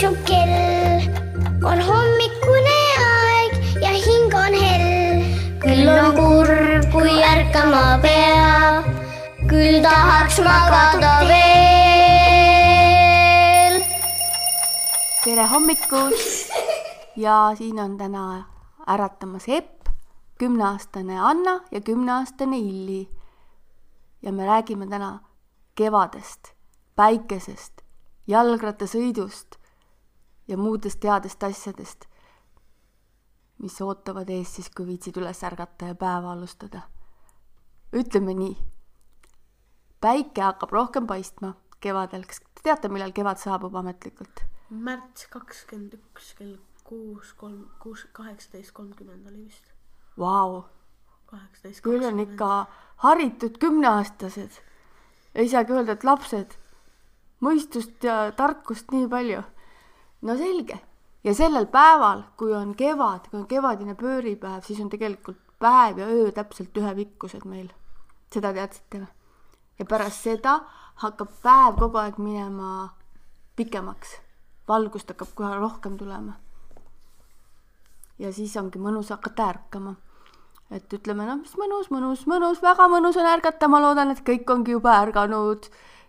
su kell on hommikune aeg ja hing on hell. küll on kurb, kui ärkama peab, küll tahaks magada veel. tere hommikust ja siin on täna äratamas Epp, kümneaastane Anna ja kümneaastane Illi. ja me räägime täna kevadest, päikesest, jalgrattasõidust ja muudest headest asjadest, mis ootavad ees siis, kui viitsid üles ärgata ja päeva alustada. ütleme nii, päike hakkab rohkem paistma kevadel, kas te teate, millal kevad saabub ametlikult? märts kakskümmend üks kell kuus, kolm, kuus, kaheksateist kolmkümmend oli vist. Vau, kaheksateist küll on ikka haritud kümneaastased. ei saagi öelda, et lapsed. mõistust ja tarkust nii palju. No selge. ja sellel päeval, kui on kevad, kui on kevadine pööripäev, siis on tegelikult päev ja öö täpselt ühepikkused meil. seda teadsite või? ja pärast seda hakkab päev kogu aeg minema pikemaks. valgust hakkab kohe rohkem tulema. ja siis ongi mõnus hakata ärkama et ütleme noh, mis mõnus, mõnus, mõnus, väga mõnus on ärgata, ma loodan, et kõik ongi juba ärganud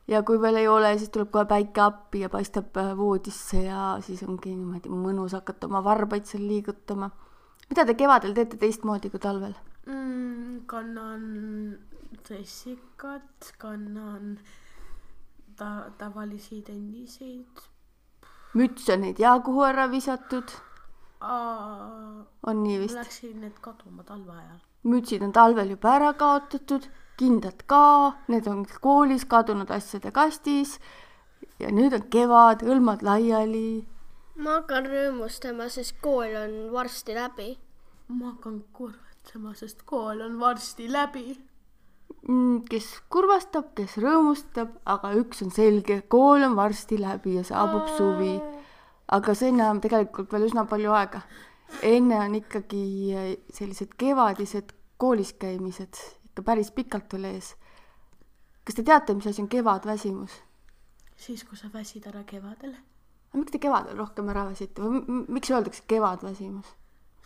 ja kui veel ei ole, siis tuleb kohe päike appi ja paistab äh, voodisse ja siis ongi niimoodi mõnus hakata oma varbaid seal liigutama. mida te kevadel teete teistmoodi kui talvel? mm,. kannan dressikat, kannan ta-, tavalisi tenniseid. müts on neid ja kuhu ära visatud, on nii vist? läksin need kaduma talve ajal. Mütsid on talvel juba ära kaotatud, kindad ka, need on koolis kadunud asjade kastis ja nüüd on kevad, hõlmad laiali ma hakkan rõõmustama, sest kool on varsti läbi. ma hakkan kurvatsema, sest kool on varsti läbi. Mm, kes kurvastab, kes rõõmustab, aga üks on selge, kool on varsti läbi ja saabub suvi. aga sinna on tegelikult veel üsna palju aega. Enne on ikkagi eh, sellised kevadised koolis käimised ikka päris pikalt veel ees. kas te teate, mis asi on kevadväsimus? siis, kui sa väsid ära kevadel, aga miks te kevadel rohkem ära väsite või miks öeldakse kevadväsimus?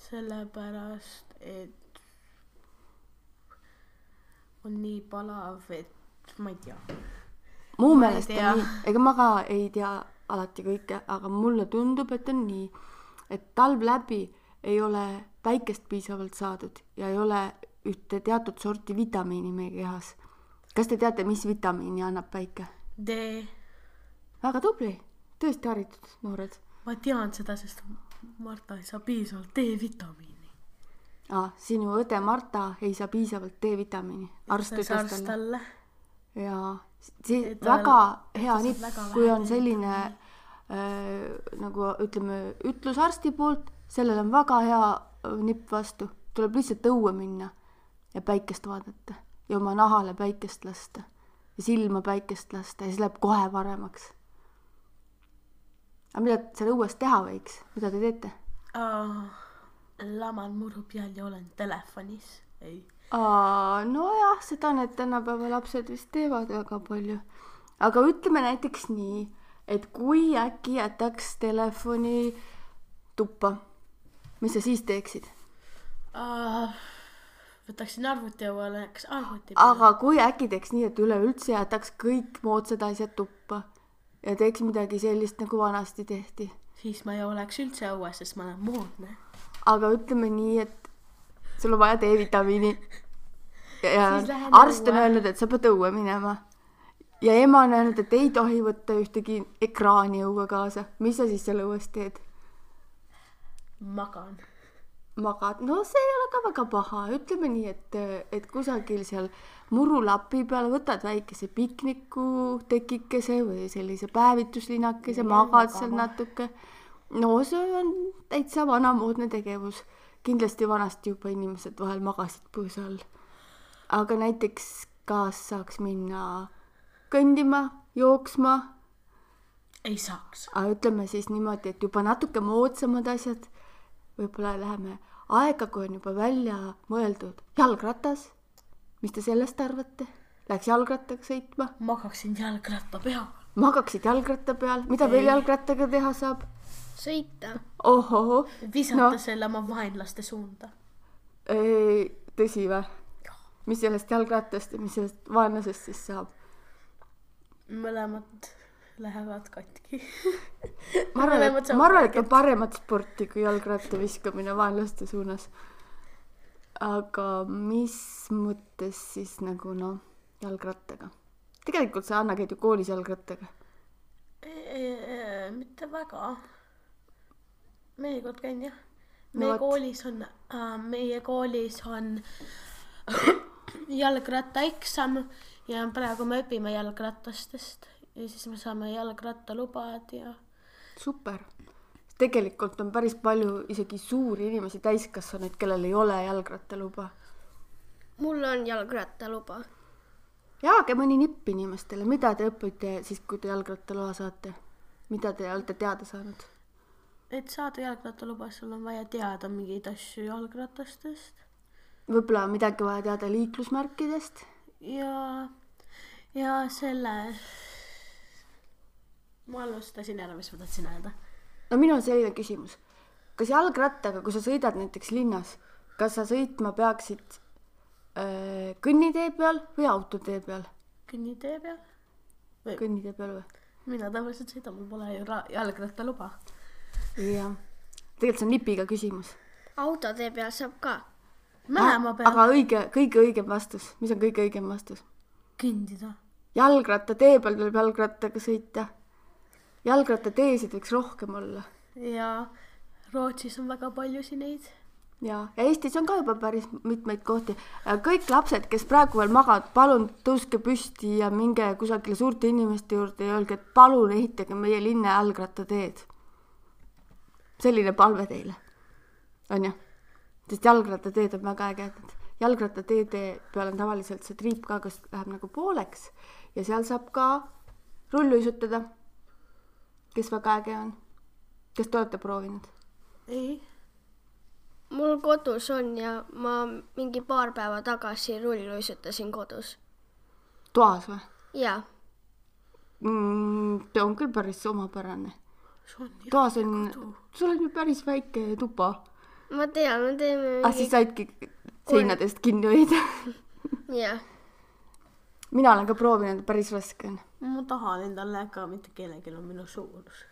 sellepärast et on nii palav, et ma ei tea. mu meelest on nii, ega ma ka ei tea alati kõike, aga mulle tundub, et on nii, et talv läbi ei ole päikest piisavalt saadud ja ei ole ühte teatud sorti vitamiini meie kehas. kas te teate, mis vitamiini annab päike? D, väga tubli, tõesti haritud noored. ma tean seda, sest Marta ei saa piisavalt D-vitamiini. aa, sinu õde Marta ei saa piisavalt D-vitamiini, arst ütles talle. talle. ja see väga hea nipp vähe kui on selline äh, nagu ütleme, ütlus arsti poolt, sellel on väga hea äh, nipp vastu, tuleb lihtsalt õue minna ja päikest vaadata ja oma nahale päikest lasta ja silma päikest lasta ja siis läheb kohe paremaks. aga mida seal õues teha võiks, mida te teete? laman muru peal ja olen telefonis. ei, nojah, seda need tänapäeva lapsed vist teevad väga palju. aga ütleme näiteks nii, et kui äkki jätaks telefoni tuppa, mis sa siis teeksid? võtaksin arvuti õue, läheks arvuti peale. aga kui äkki teeks nii, et üleüldse jätaks kõik moodsad asjad tuppa ja teeks midagi sellist, nagu vanasti tehti. siis ma ei oleks üldse õues, sest ma olen moodne. aga ütleme nii, et sul on vaja D-vitamiini. ja arst on öelnud, et sa pead õue minema. Ja ema on öelnud, et ei tohi võtta ühtegi ekraani õue kaasa. mis sa siis seal õues teed? magan. magad, no see ei ole ka väga paha, ütleme nii, et, et kusagil seal murulapi peal võtad väikese pikniku tekikese või sellise päevituslinakese, magad seal natuke. no see on täitsa vanamoodne tegevus. kindlasti vanasti juba inimesed vahel magasid põõsa all. aga näiteks, kas saaks minna kõndima, jooksma ei saaks. aga ütleme siis niimoodi, et juba natuke moodsamad asjad, võib-olla läheme aega, kui on juba välja mõeldud jalgratas. mis te sellest arvate? Läheks jalgrattaga sõitma? magaksin jalgratta peal. magaksid jalgratta peal, mida veel jalgrattaga teha saab? sõita. ohoh, visata no. selle oma vaenlaste suunda. tõsi või? mis sellest jalgrattast ja mis sellest vaenlasest siis saab? Mõlemad lähevad katki. ma arvan, et, ma arvan, et on paremat sporti kui jalgratta viskamine vaenlaste suunas. aga mis mõttes siis nagu noh, jalgrattaga? tegelikult sa, Anna, käid ju koolis jalgrattaga. mitte väga. mõnikord käin jah. No meie vot. koolis on äh,, meie koolis on jalgrattaeksam ja praegu me õpime jalgratastest ja siis me saame jalgrattalubad ja super. tegelikult on päris palju isegi suuri inimesi, täiskasvanuid, kellel ei ole jalgrattaluba. mul on jalgrattaluba. jagage mõni nipp inimestele, mida te õpite siis, kui te jalgrattaloa saate? mida te olete teada saanud? et saada jalgrattaluba, sul on vaja teada mingeid asju jalgratastest võib-olla midagi vaja teada liiklusmärkidest ja, ja selle. ma alustasin ära, mis ma tahtsin öelda. no minul on selline küsimus. kas jalgrattaga, kui sa sõidad näiteks linnas, kas sa sõitma peaksid äh, kõnnitee peal või autotee peal? kõnnitee peal. kõnnitee peal või? mina tavaliselt sõidan, mul pole ju ra- jalgrattaluba. jah. tegelikult see on nipiga küsimus. autotee peal saab ka. Mõlema peal aga õige, kõige õigem vastus, mis on kõige õigem vastus? kõndida. jalgrattatee peal tuleb jalgrattaga sõita. jalgrattateesid võiks rohkem olla ja Rootsis on väga paljusid neid. ja, ja Eestis on ka juba päris mitmeid kohti. kõik lapsed, kes praegu veel magavad, palun tõuske püsti ja minge kusagile suurte inimeste juurde ja öelge, et palun ehitage meie linna jalgrattateed. selline palve teile, onju, sest jalgrattateed on väga ägedad. jalgrattateede peal on tavaliselt see triip ka, kas läheb nagu pooleks ja seal saab ka rulluisutada, kes väga äge on. kas te olete proovinud? ei, mul kodus on ja ma mingi paar päeva tagasi rulluisutasin kodus. toas või? jaa, mm,. see on küll päris omapärane. toas on, sul on ju päris väike tuba, ma tean, me teeme ah siis saidki seinadest kinni hoida. jah, mina olen ka proovinud, päris raske on. ma tahan endale, aga mitte kellelgi on minu suurus.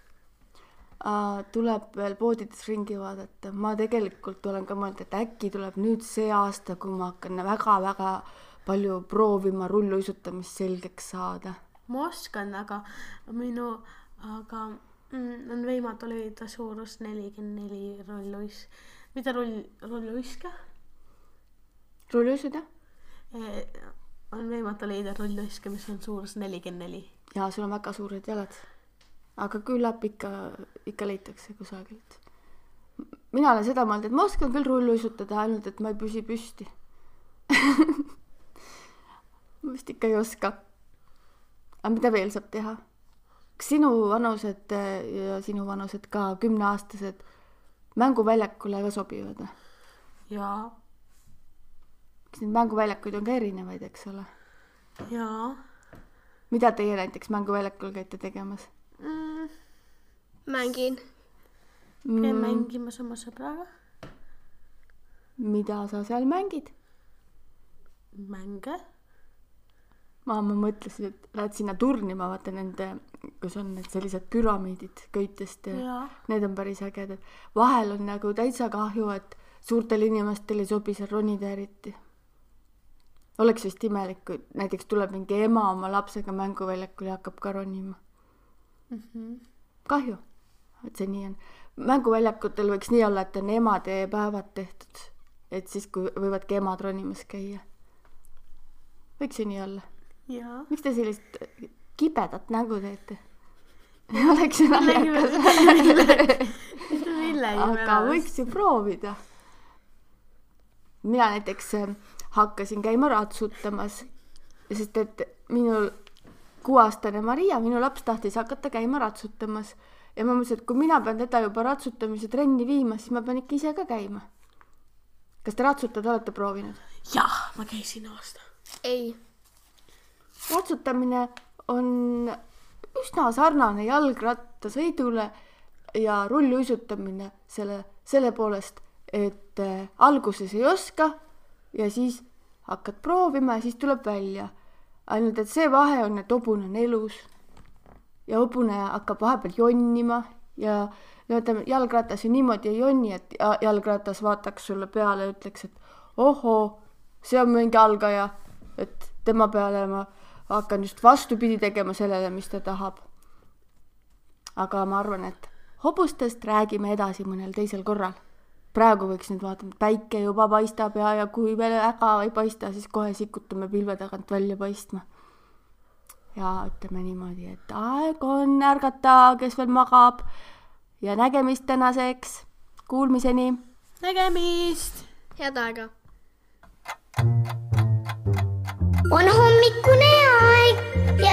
tuleb veel poodides ringi vaadata, ma tegelikult olen ka mõelnud, et äkki tuleb nüüd see aasta, kui ma hakkan väga-väga palju proovima rulluisutamist selgeks saada. ma oskan, aga minu, aga mm, on võimatu leida suurus nelikümmend neli rulluis, mida rull, rulluiske rulluisuda eh,. on võimatu leida rulluiske, mis on suurus nelikümmend neli. ja sul on väga suured jalad. aga küllap ikka, ikka leitakse kusagilt. mina olen seda mõelnud, et ma oskan küll rulluisutada, ainult et ma ei püsi püsti. ma vist ikka ei oska. aga mida veel saab teha? kas sinu vanused eh, ja sinu vanused ka kümneaastased mänguväljakule ka sobivad või? ja, kas neid mänguväljakuid on ka erinevaid, eks ole? ja mida teie näiteks mänguväljakul käite tegemas mm, mängin. käin mängimas oma sõbraga mida sa seal mängid? mänge. ma, ma mõtlesin, et lähed sinna turnima, vaata nende, kus on need sellised püramiidid köitest ja, ja need on päris ägedad. vahel on nagu täitsa kahju, et suurtel inimestel ei sobi seal ronida eriti. oleks vist imelik, kui näiteks tuleb mingi ema oma lapsega mänguväljakule ja hakkab ka ronima. mm -hmm. kahju, et see nii on. mänguväljakutel võiks nii olla, et on emadepäevad tehtud, et siis, kui võivadki emad ronimas käia. võiks ju nii olla miks te sellist kibedat nägu teete? oleks ju naljakas. aga võiks ju proovida. mina näiteks äh, hakkasin käima ratsutamas, sest et minul kuueaastane Maria, minu laps tahtis hakata käima ratsutamas ja ma mõtlesin, et kui mina pean teda juba ratsutamise trenni viima, siis ma pean ikka ise ka käima. kas te ratsutada olete proovinud? jah, ma käisin aasta. ei, ratsutamine on üsna sarnane jalgrattasõidule ja rulluisutamine selle, selle poolest, et äh, alguses ei oska ja siis hakkad proovima ja siis tuleb välja. ainult et see vahe on, et hobune on elus ja hobune hakkab vahepeal jonnima ja no ütleme, jalgratas ju niimoodi ei jonni, et ja- jalgratas vaataks sulle peale ja ütleks, et ohoo, see on mingi algaja, et tema peale ma hakkan just vastupidi tegema sellele, mis ta tahab. aga ma arvan, et hobustest räägime edasi mõnel teisel korral. praegu võiks nüüd vaadata, päike juba paistab ja, ja kui veel väga ei paista, siis kohe sikutame pilve tagant välja paistma. ja ütleme niimoodi, et aeg on ärgata, kes veel magab ja nägemist tänaseks. Kuulmiseni. nägemist! head aega. on hommikune